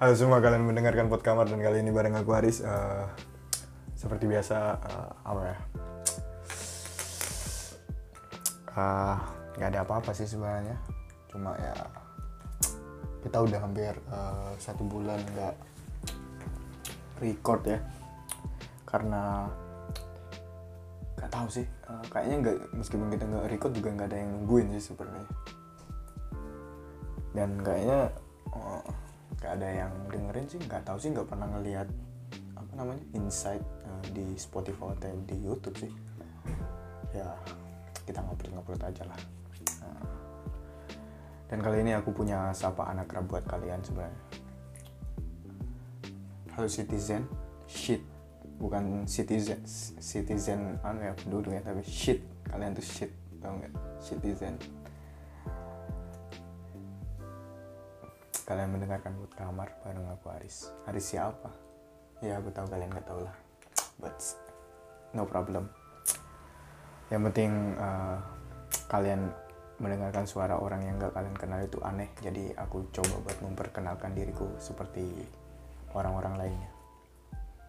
Halo semua kalian mendengarkan Pot Kamar dan kali ini bareng aku Haris. Eh, seperti biasa eh, apa ya? Ah, nggak ada apa-apa sih sebenarnya. Cuma ya kita udah hampir eh, satu bulan nggak record ya. Karena nggak tahu sih. Eh, kayaknya nggak meskipun kita nggak record juga nggak ada yang nungguin sih sebenarnya. Dan kayaknya eh, nggak ada yang dengerin sih nggak tahu sih nggak pernah ngelihat apa namanya insight eh, di Spotify atau di YouTube sih. Ya kita ngobrol-ngobrol aja lah. Nah. dan kali ini aku punya sapaan akrab buat kalian sebenarnya. Halo citizen shit. Bukan citizen citizen anu ya penduduk ya tapi shit. Kalian tuh shit tau nggak? Citizen kalian mendengarkan buat kamar bareng aku Aris. Aris siapa? Ya aku tahu kalian nggak tahu lah. But no problem. Yang penting eh, kalian mendengarkan suara orang yang gak kalian kenal itu aneh. Jadi aku coba buat memperkenalkan diriku seperti orang-orang lainnya.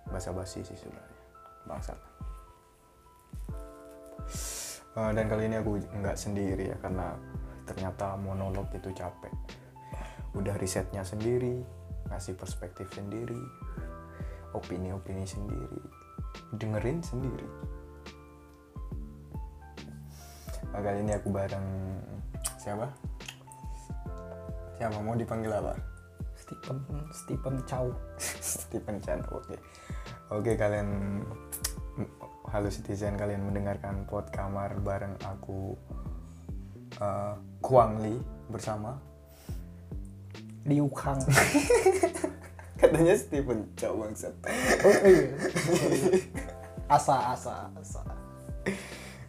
Basa-basi sih sebenarnya. Bangsat. Eh, dan kali ini aku nggak sendiri ya karena ternyata monolog itu capek udah risetnya sendiri ngasih perspektif sendiri opini-opini sendiri dengerin sendiri. Nah, kali ini aku bareng siapa? Siapa? Mau dipanggil apa? Stephen Stephen Chow. Stephen Chan oke. Oke kalian halo citizen kalian mendengarkan pot kamar bareng aku eh, Kuang Li bersama Liu Kang katanya Stephen Chow bangsat. Oh iya. Asa asa asa.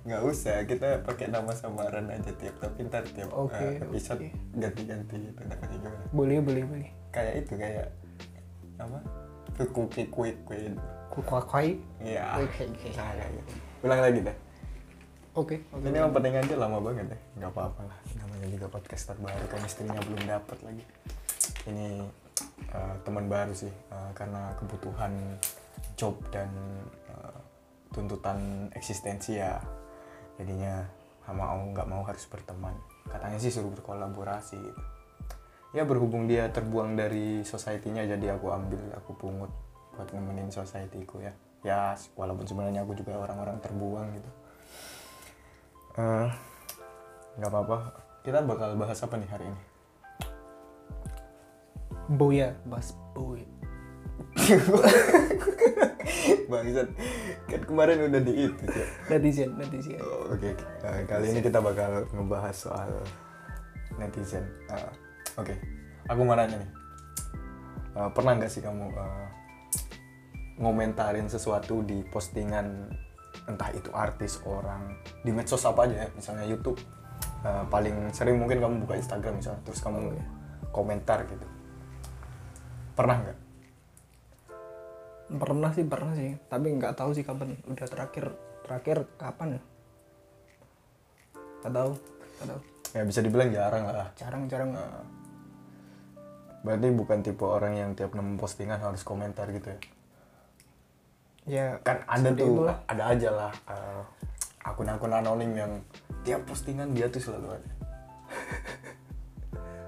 Nggak usah kita pakai nama samaran aja tiap tapi ntar tiap eh, episode oke. ganti-ganti gitu namanya gimana? Boleh boleh boleh. Kayak itu kayak apa? Cookie quick queen kukuakai ya Oke, oke. Nah, gitu. ulang lagi deh. Oke oke. Ini yang penting aja lama banget deh nggak apa-apa lah. Namanya juga podcast terbaru chemistry-nya belum dapat lagi ini eh, teman baru sih eh, karena kebutuhan job dan eh, tuntutan eksistensi ya jadinya mau nggak mau harus berteman. Katanya sih suruh berkolaborasi gitu. Ya berhubung dia terbuang dari society-nya jadi aku ambil aku pungut buat nemenin society-ku ya. Ya walaupun sebenarnya aku juga orang-orang terbuang gitu. Nggak apa-apa. Kita bakal bahas apa nih hari ini boya bas boy bangsat kan kemarin udah di itu ya netizen netizen Oh, Oke, eh, kali ini kita bakal ngebahas soal netizen. Eh, Oke, aku mau nanya nih, Eh, pernah nggak sih kamu eh, ngomentarin sesuatu di postingan entah itu artis orang di medsos apa aja ya, misalnya YouTube. Eh, paling sering mungkin kamu buka Instagram misalnya, terus kamu Oke. komentar gitu. Pernah nggak? pernah sih pernah sih. Tapi nggak tahu sih kapan. Udah terakhir terakhir kapan ya? Nggak tahu nggak tahu. Ya bisa dibilang jarang lah. jarang jarang. Eh, berarti bukan tipe orang yang tiap nemu postingan harus komentar gitu ya? ya kan ada tuh itulah. ada aja lah eh, akun-akun anonim yang tiap postingan dia tuh selalu ada.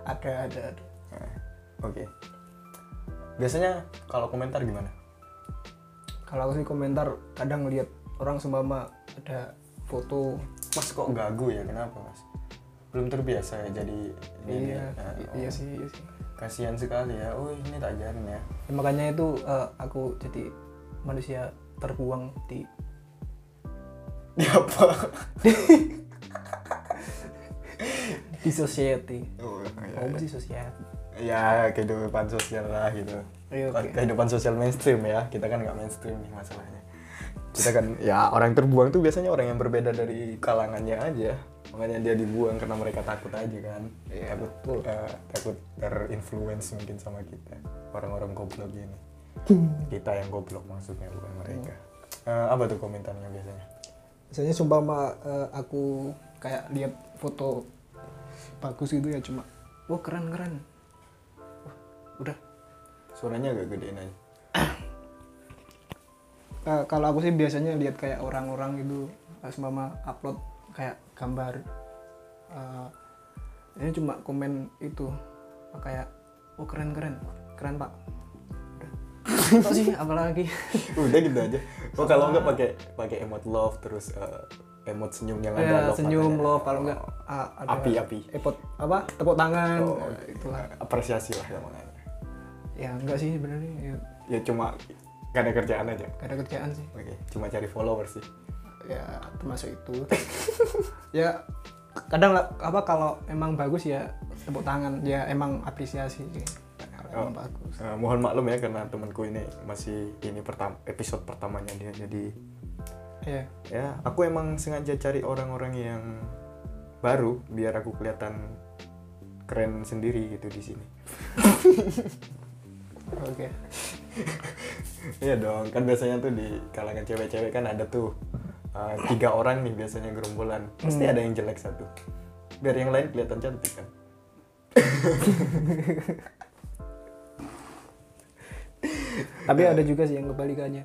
Ada ada ada. Nah, oke biasanya kalau komentar gimana? Kalau aku sih komentar kadang ngeliat orang seumpama ada foto. Mas kok gagu ya? Kenapa mas? Belum terbiasa ya jadi ini iya Nah, i- oh, iya sih iya sih. Kasihan sekali ya. Oh ini tak ajarin ya. Ya, makanya itu eh, aku jadi manusia terbuang di di apa? Di society. Oh, ya, apa sih society ya kehidupan sosial lah gitu. Iya, oke. kehidupan sosial mainstream ya. Kita kan nggak mainstream nih masalahnya. Kita kan ya orang terbuang tuh biasanya orang yang berbeda dari kalangannya aja. Makanya dia dibuang karena mereka takut aja kan. Iya, takut betul. eh, takut terinfluence mungkin sama kita. Orang-orang goblok ini kita yang goblok maksudnya bukan mereka. Eh, apa tuh komentarnya biasanya? Biasanya sumpama eh, aku kayak lihat foto bagus gitu ya cuma wah keren keren udah. Suaranya agak gedein aja. Eh, kalau aku sih biasanya lihat kayak orang-orang itu pas mama upload kayak gambar eh, ini cuma komen itu kayak oh keren keren keren pak. Udah. Itu sih? Apalagi udah gitu aja. Oh kalau nggak pakai pakai emot love terus eh, emot senyum yang ada ya, love senyum matanya. loh kalau enggak Oh, ah, ada api api. epot apa tepuk tangan Oh, eh, itulah. apresiasi lah namanya ya enggak sih sebenarnya ya, ya cuma gak ada kerjaan aja. Gak ada kerjaan sih. Oke cuma cari followers sih. Ya termasuk itu. Ya kadang apa kalau emang bagus ya tepuk tangan. Ya emang apresiasi sih. Oh. emang bagus. Eh, mohon maklum ya karena temanku ini masih ini pertama episode pertamanya dia. Jadi ya. ya aku emang sengaja cari orang-orang yang baru biar aku kelihatan keren sendiri gitu di sini oke. Iya dong kan biasanya tuh di kalangan cewek-cewek kan ada tuh uh, tiga orang nih biasanya gerombolan. Pasti Hmm. ada yang jelek satu. Biar yang lain kelihatan cantik kan? Tapi ada juga sih yang kebalikannya.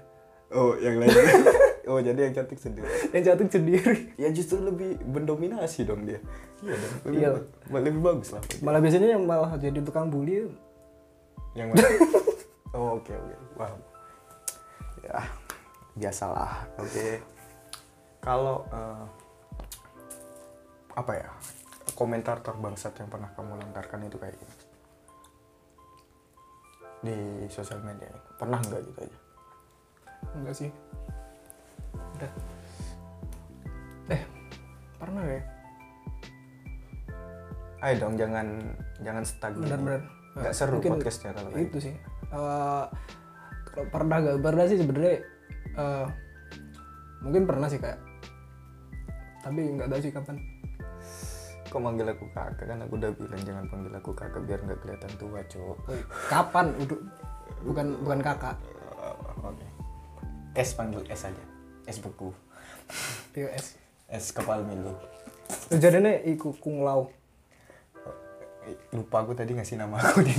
Oh yang lain oh jadi yang cantik sendiri. Yang cantik sendiri. Ya justru lebih mendominasi dong dia. Iya. Dong lebih, Iya. ba- lebih bagus lah. Malah biasanya yang malah jadi tukang bully yang mana? Oh oke oke. Wow ya biasalah. Oke. Kalau eh, apa ya? Komentar terbangsat yang pernah kamu lontarkan itu kayak gini? Di sosial media pernah nggak gitu aja? Enggak sih. Udah. Eh pernah ya? Ayo dong jangan jangan gini. benar-benar nggak seru Mungkin podcastnya kalau kayak itu sih. Eh, kalau pernah gak pernah sih sebenarnya eh, mungkin pernah sih kayak tapi nggak tahu sih kapan. Kok manggil aku kakak? Kan aku udah bilang jangan panggil aku kakak biar nggak kelihatan tua cowok kapan? Udah bukan bukan kakak. Oke. S panggil S aja. S beku. POS S. Kepal milu kejadiannya iku kung Eh, lupa aku tadi ngasih nama aku di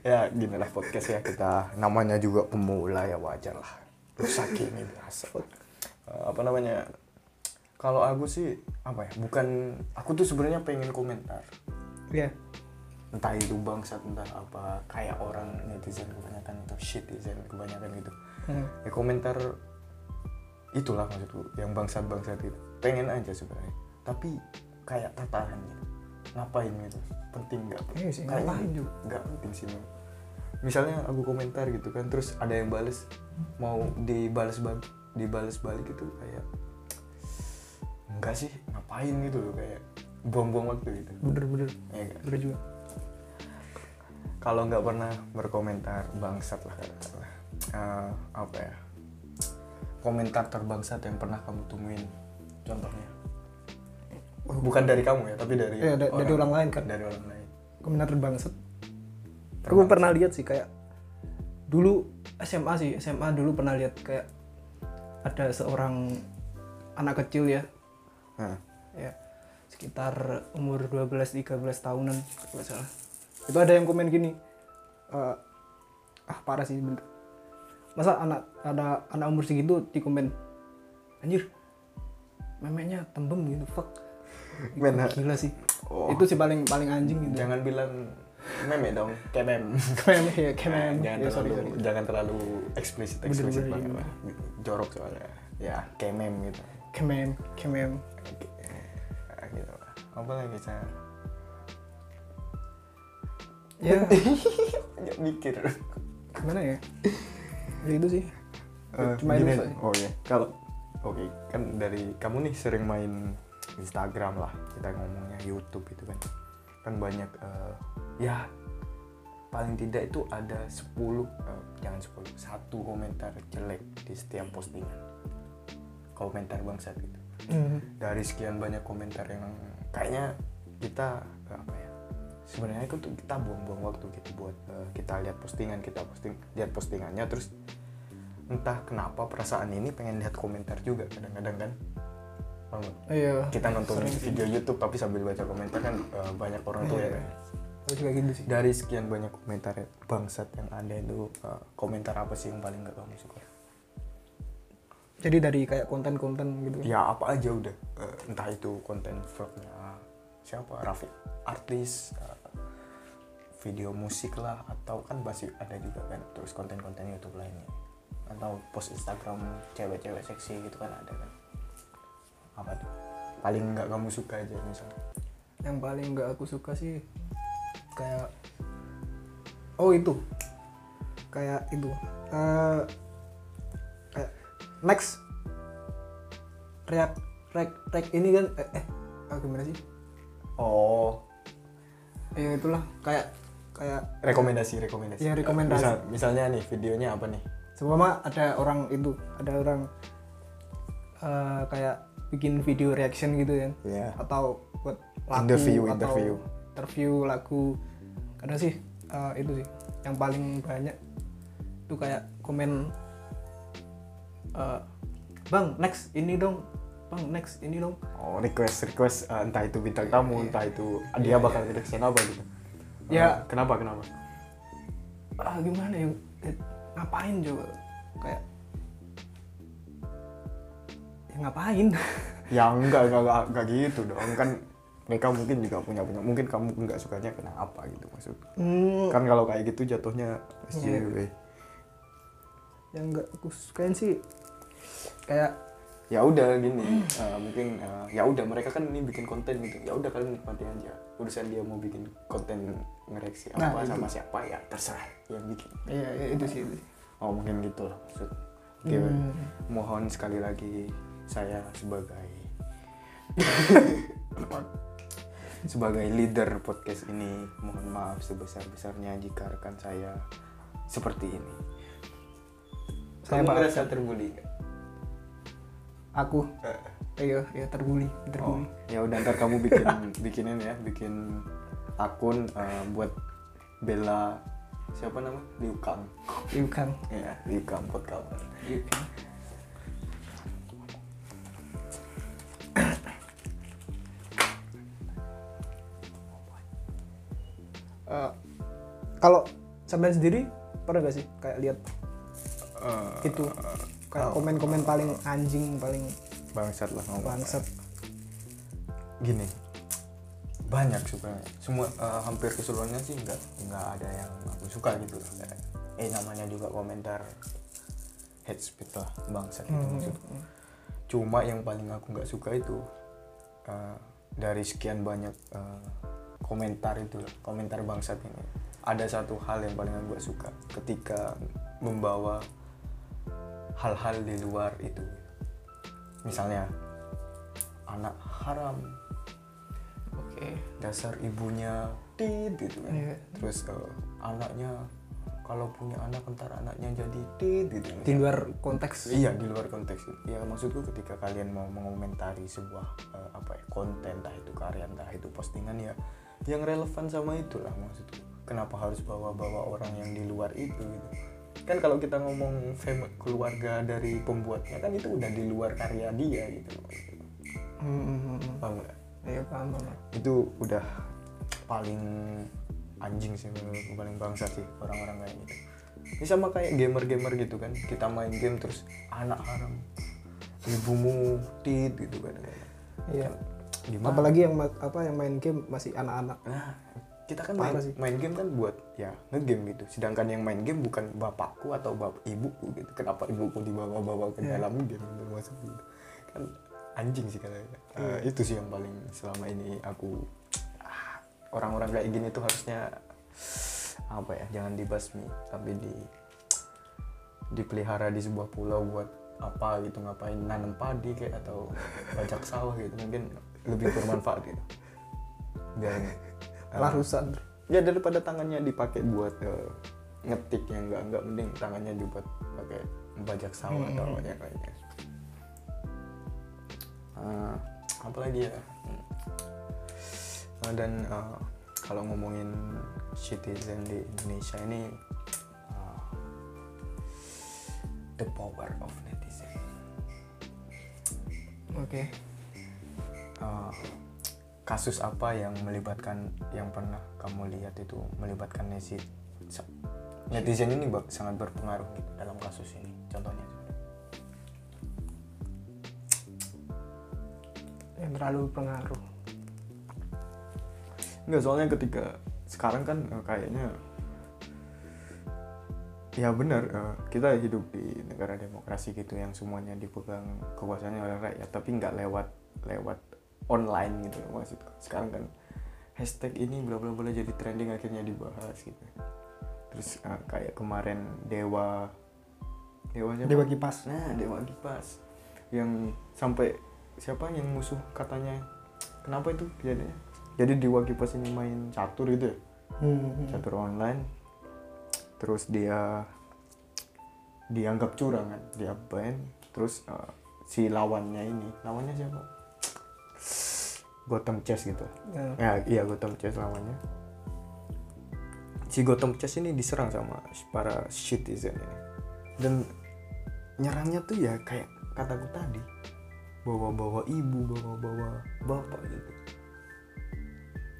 ya gini lah podcast ya kita namanya juga pemula ya wajar lah. Rusak ini biasa. Eh, apa namanya kalau aku sih apa ya bukan aku tuh sebenarnya pengen komentar. Ya entah itu bangsat entah apa kayak orang netizen kebanyakan itu shit netizen kebanyakan gitu. Hmm. ya komentar itulah maksudku yang bangsat bangsat itu. Pengen aja sebenarnya tapi kayak tertahan gitu. Ngapain gitu? Penting nggak? Iya sih, Kayaknya ngapain juga. nggak penting sih Mam. misalnya aku komentar gitu kan terus ada yang bales mau dibalas balik dibalas balik itu kayak enggak sih ngapain gitu loh kayak buang-buang waktu gitu. Bener-bener. Ya nggak? bener juga. Kalau nggak pernah berkomentar bangsat lah katakanlah Eh, apa ya komentar terbangsat yang pernah kamu temuin contohnya bukan dari kamu ya tapi dari Iya, da- dari orang. lain kan. dari orang lain. Komentar terbangsat aku pernah lihat sih kayak dulu SMA sih SMA dulu pernah lihat kayak ada seorang anak kecil ya. Nah, ya sekitar umur 12-13 tahunan kalau salah. Itu ada yang komen gini eh, ah parah sih bentar. masa anak ada anak umur segitu? Di komen. Anjir memeknya tembem gitu fuck Men, gila sih. Oh. itu sih paling paling anjing gitu. Jangan bilang meme dong kemem. Kemem ya kemem. Jangan ya, sorry, terlalu sorry. jangan terlalu eksplisit eksplisit banget. iya. lah jorok soalnya. Ya kemem gitu. Kemem kemem. Ah, gitu. Apa lagi saya ya. Banyak mikir. Gimana ya? Ya itu sih. Eh, Cuma gini, itu oh iya. Kalau oke kan dari kamu nih sering main Instagram lah kita ngomongnya YouTube itu kan kan banyak eh, ya paling tidak itu ada 10 eh, jangan 10 satu komentar jelek di setiap postingan komentar bangsat gitu Hmm. dari sekian banyak komentar yang kayaknya kita eh, apa ya sebenarnya itu tuh kita buang-buang waktu gitu buat eh, kita lihat postingan kita posting lihat postingannya terus entah kenapa perasaan ini pengen lihat komentar juga kadang-kadang kan? Iya. Kita nonton Sering video YouTube tapi sambil baca komentar kan eh, banyak orang tuh ya Iya. kan aku juga gitu sih. Dari sekian banyak komentar bangsat yang ada itu uh, komentar apa sih yang paling gak kamu suka? Jadi dari kayak konten-konten gitu. Ya apa aja udah. Eh, entah itu konten vlognya siapa Raffi artis eh, video musik lah atau kan pasti ada juga kan terus konten-konten YouTube lainnya. Atau post Instagram cewek-cewek seksi gitu kan ada kan apa tuh? Paling nggak kamu suka aja misalnya yang paling nggak aku suka sih kayak oh itu. Kayak itu. Eh kayak next react react react ini kan eh, eh ah, gimana sih? Oh. Ya itulah. Kayak kayak rekomendasi rekomendasi. Iya, rekomendasi. Misal- misalnya nih videonya apa nih? Seumpama ada orang itu ada orang eh, kayak bikin video reaction gitu kan ya atau buat lagu Interview, atau interview. interview lagu. Kadang sih eh, itu sih yang paling banyak itu kayak komen eh, bang next ini dong. Bang next ini dong. Oh request request eh, entah itu bintang tamu Iya, entah itu dia bakal reaction apa gitu. Ya. Eh, kenapa kenapa? Ah gimana ya? Ngapain coba? Kayak ya ngapain? Ya enggak enggak enggak, enggak gitu dong. Kan mereka mungkin juga punya punya mungkin kamu enggak sukanya kenapa gitu maksud. Hmm, kan kalau kayak gitu jatuhnya Iya. SJW yang nggak aku sukain sih. Kayak ya udah gini eh, mungkin eh, ya udah mereka kan ini bikin konten gitu. Ya udah kalian nikmati aja. Urusan dia mau bikin konten ngereaksi Nah, apa itu. sama siapa ya terserah yang bikin. Iya ya, itu sih itu oh mungkin gitu lah maksud. Hmm. mohon sekali lagi saya sebagai sebagai leader podcast ini mohon maaf sebesar besarnya jika rekan saya seperti ini. Saya kamu merasa terbuli? Aku? Eh, iya iya terbuli oh, terbuli ya udah ntar kamu bikin bikinin ya bikin akun eh, buat bela siapa nama? Liu Kang. Liu Kang. Ya Liu Kang podcast Liu Kang Eh, kalau sampean sendiri pernah gak sih kayak lihat Eh, itu? kayak komen-komen paling anjing paling bangsat lah ngomong. bangsat. Gini banyak sebenarnya semua eh, hampir keseluruhannya sih nggak nggak ada yang aku suka gitu eh namanya juga komentar hate speech lah bangsat gitu Hmm, maksudku cuma yang paling aku nggak suka itu eh, dari sekian banyak eh, komentar itu komentar bangsat ini. Ada satu hal yang paling nggak suka ketika membawa hal-hal di luar itu. Misalnya anak haram. Oke. Dasar ibunya tit gitu kan. Iya. terus eh, anaknya kalau punya anak ntar anaknya jadi tit gitu di luar konteks. Iya di luar konteks. Ya maksudku ketika kalian mau mengomentari sebuah eh, apa ya konten entah itu karya entah itu postingan ya yang relevan sama itulah maksudku. Kenapa harus bawa-bawa orang yang di luar itu gitu? Kan kalau kita ngomong fam- keluarga dari pembuatnya kan itu udah di luar karya dia gitu Hmm, hmm, hmm, hmm. paham nggak? iya paham paham. Itu udah paling anjing sih menurutku paling bangsa sih orang-orang kayak gitu. Ini sama kayak gamer-gamer gitu kan. Kita main game terus anak haram ibumu tit gitu kan. Iya gimana apalagi yang apa yang main game masih anak-anak. Nah kita kan main, sih. main game kan buat ya ngegame gitu. Sedangkan yang main game bukan bapakku atau bap ibuku gitu. Kenapa ibuku dibawa-bawa ke Iya. dalam game termasuk gitu kan anjing sih katanya. Iya. Eh, itu sih yang paling selama ini aku ah, orang-orang kayak gini tuh harusnya apa ya jangan dibasmi tapi di dipelihara di sebuah pulau buat apa gitu ngapain nanam padi kayak atau bajak sawah gitu. Mungkin lebih bermanfaat gitu. Eh, larusan. Ya daripada tangannya dipakai buat eh, ngetik yang enggak enggak mending tangannya dibuat pakai bajak sawah Hmm. atau yang lainnya Eh, apalagi ya. Eh, dan eh, kalau ngomongin citizen di Indonesia ini the power of netizen. Oke Eh, kasus apa yang melibatkan yang pernah kamu lihat itu melibatkan netizen netizen ini bak- sangat berpengaruh gitu dalam kasus ini contohnya? Yang terlalu pengaruh Enggak, soalnya ketika sekarang kan eh, kayaknya ya benar eh, kita hidup di negara demokrasi gitu yang semuanya dipegang kekuasaannya oleh rakyat tapi nggak lewat lewat online gitu maksudku sekarang kan hashtag ini bla bla bla jadi trending akhirnya dibahas gitu. Terus eh, kayak kemarin dewa dewa siapa? Dewa Kipas. Nah dewa kipas. Yang sampai siapa yang musuh katanya? Kenapa itu kejadiannya? Jadi dewa kipas ini main catur gitu ya? Hmm. catur online. Terus dia dianggap curang kan? Dia ban. Terus eh, si lawannya ini. Lawannya siapa Gotham Chess gitu. Ya. ya iya Gotham Chess lawannya si Gotham Chess ini diserang sama para citizen ini. Dan nyerangnya tuh ya kayak kataku tadi. Bawa-bawa ibu bawa-bawa bapak gitu.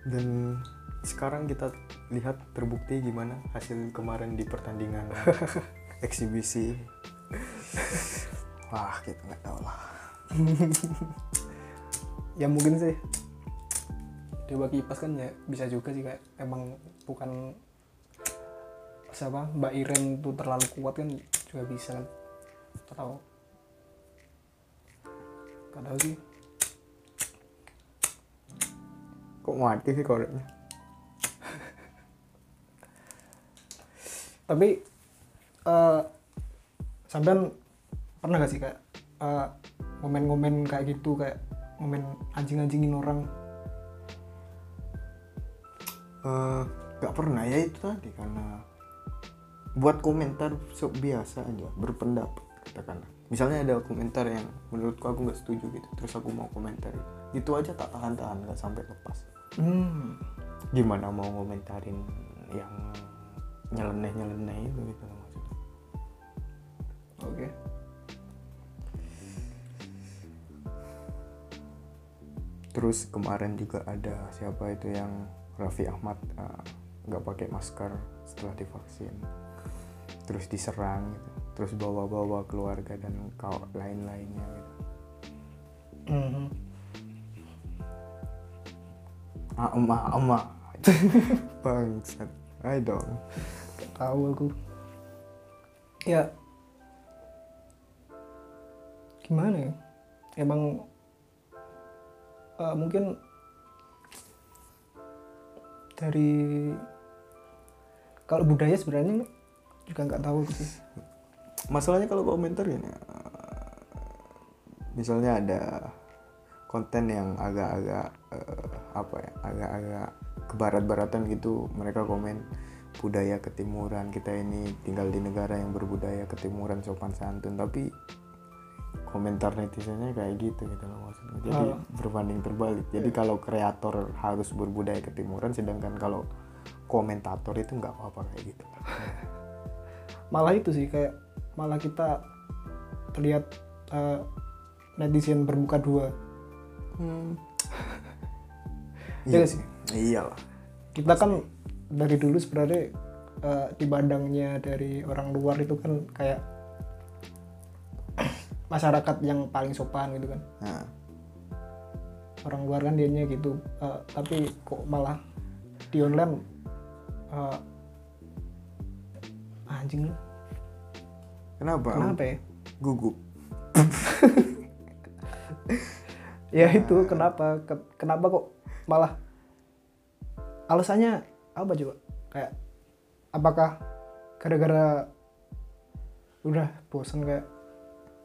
Dan sekarang kita lihat terbukti gimana hasil kemarin di pertandingan eksibisi. Wah kita nggak tahu lah ya mungkin sih. Dewa Kipas kan ya bisa juga sih kayak emang bukan siapa Mbak Iren tuh terlalu kuat kan juga bisa. Kan atau gak tahu sih. Kok mati sih koreknya tapi eh sampean pernah gak sih kayak eh, ngomen-ngomen kayak gitu kayak ngomen anjing-anjingin orang. Eh, nggak pernah ya itu tadi karena buat komentar biasa aja berpendapat katakanlah. Misalnya ada komentar yang menurutku aku nggak setuju gitu terus aku mau komentar. Itu aja tak tahan-tahan nggak sampai lepas. Hmm. gimana mau ngomentarin yang nyeleneh nyeleneh itu gitu maksudnya. Oke terus kemarin juga ada siapa itu yang Raffi Ahmad eh, nggak pakai masker setelah divaksin. Terus diserang gitu. Terus bawa-bawa keluarga dan kau lain-lainnya gitu. Mhm. ah emak emak bangsat dong. Gak tahu aku. Ya. Gimana ya? Emang eh, mungkin dari kalau budaya sebenarnya juga nggak tahu sih. Masalahnya kalau komentar gini eh, misalnya ada konten yang agak-agak eh, apa ya agak-agak kebarat-baratan gitu mereka komen budaya ketimuran kita ini tinggal di negara yang berbudaya ketimuran sopan santun. Tapi komentar netizennya kayak gitu gitu loh maksudnya. Jadi Oh. berbanding terbalik. Jadi kalau kreator harus berbudaya ketimuran sedangkan kalau komentator itu nggak apa-apa kayak gitu. Malah itu sih kayak malah kita terlihat eh, netizen bermuka dua. Hmm. Iya iya sih. iyalah kita kan dari dulu sebenarnya eh, dipandangnya dari orang luar itu kan kayak masyarakat yang paling sopan gitu kan. Nah, orang luar kan dianya gitu Eh, tapi kok malah di online eh, anjing. Lu kenapa? Kenapa ya? Gugup. Ya itu kenapa? Ke- kenapa kok malah alasannya apa coba? Kayak apakah gara-gara udah bosan kayak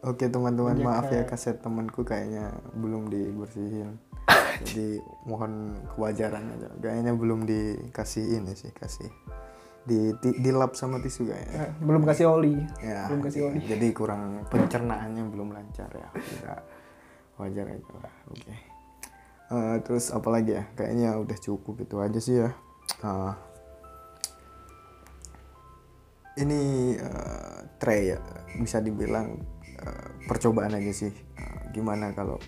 Oke teman-teman Banyak maaf ya kaset temanku kayaknya belum dibersihin. Jadi mohon kewajaran aja. Kayaknya belum dikasih ini sih kasih di di, dilap sama tisu kayaknya. Eh, belum kasih oli. Ya belum kasih oli. Jadi kurang pencernaannya belum lancar ya. Kita wajar aja lah. Oke. Eh, terus apa lagi ya? Kayaknya udah cukup itu aja sih ya. Eh, ini eh, Trey ya bisa dibilang eh, percobaan aja sih. Eh, gimana kalau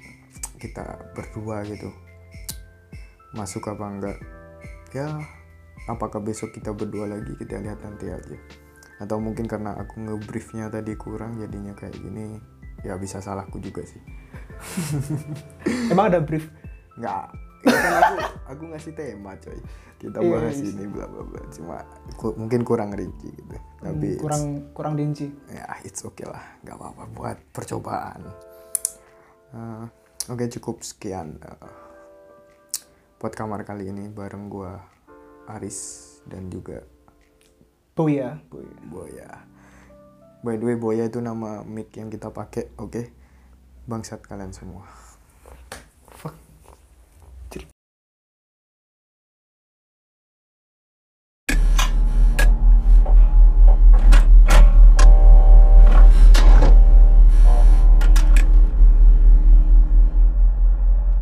kita berdua gitu? Masuk apa enggak? Ya apakah besok kita berdua lagi? Kita lihat nanti aja. Atau mungkin karena aku ngebriefnya tadi kurang jadinya kayak gini ya bisa salahku juga sih. Emang ada brief? nggak kan aku aku ngasih tema coy. Kita Iya, bahas iya. ini bla bla bla. Cuma ku- mungkin kurang rinci gitu. Tapi Hmm, kurang kurang dinci. ya it's okay lah. Nggak apa-apa buat percobaan. Eh, oke cukup sekian eh, buat kamar kali ini bareng gua Aris dan juga Boya, Boya. Boya. By the way Boya itu nama mic yang kita pakai oke? Bangsat kalian semua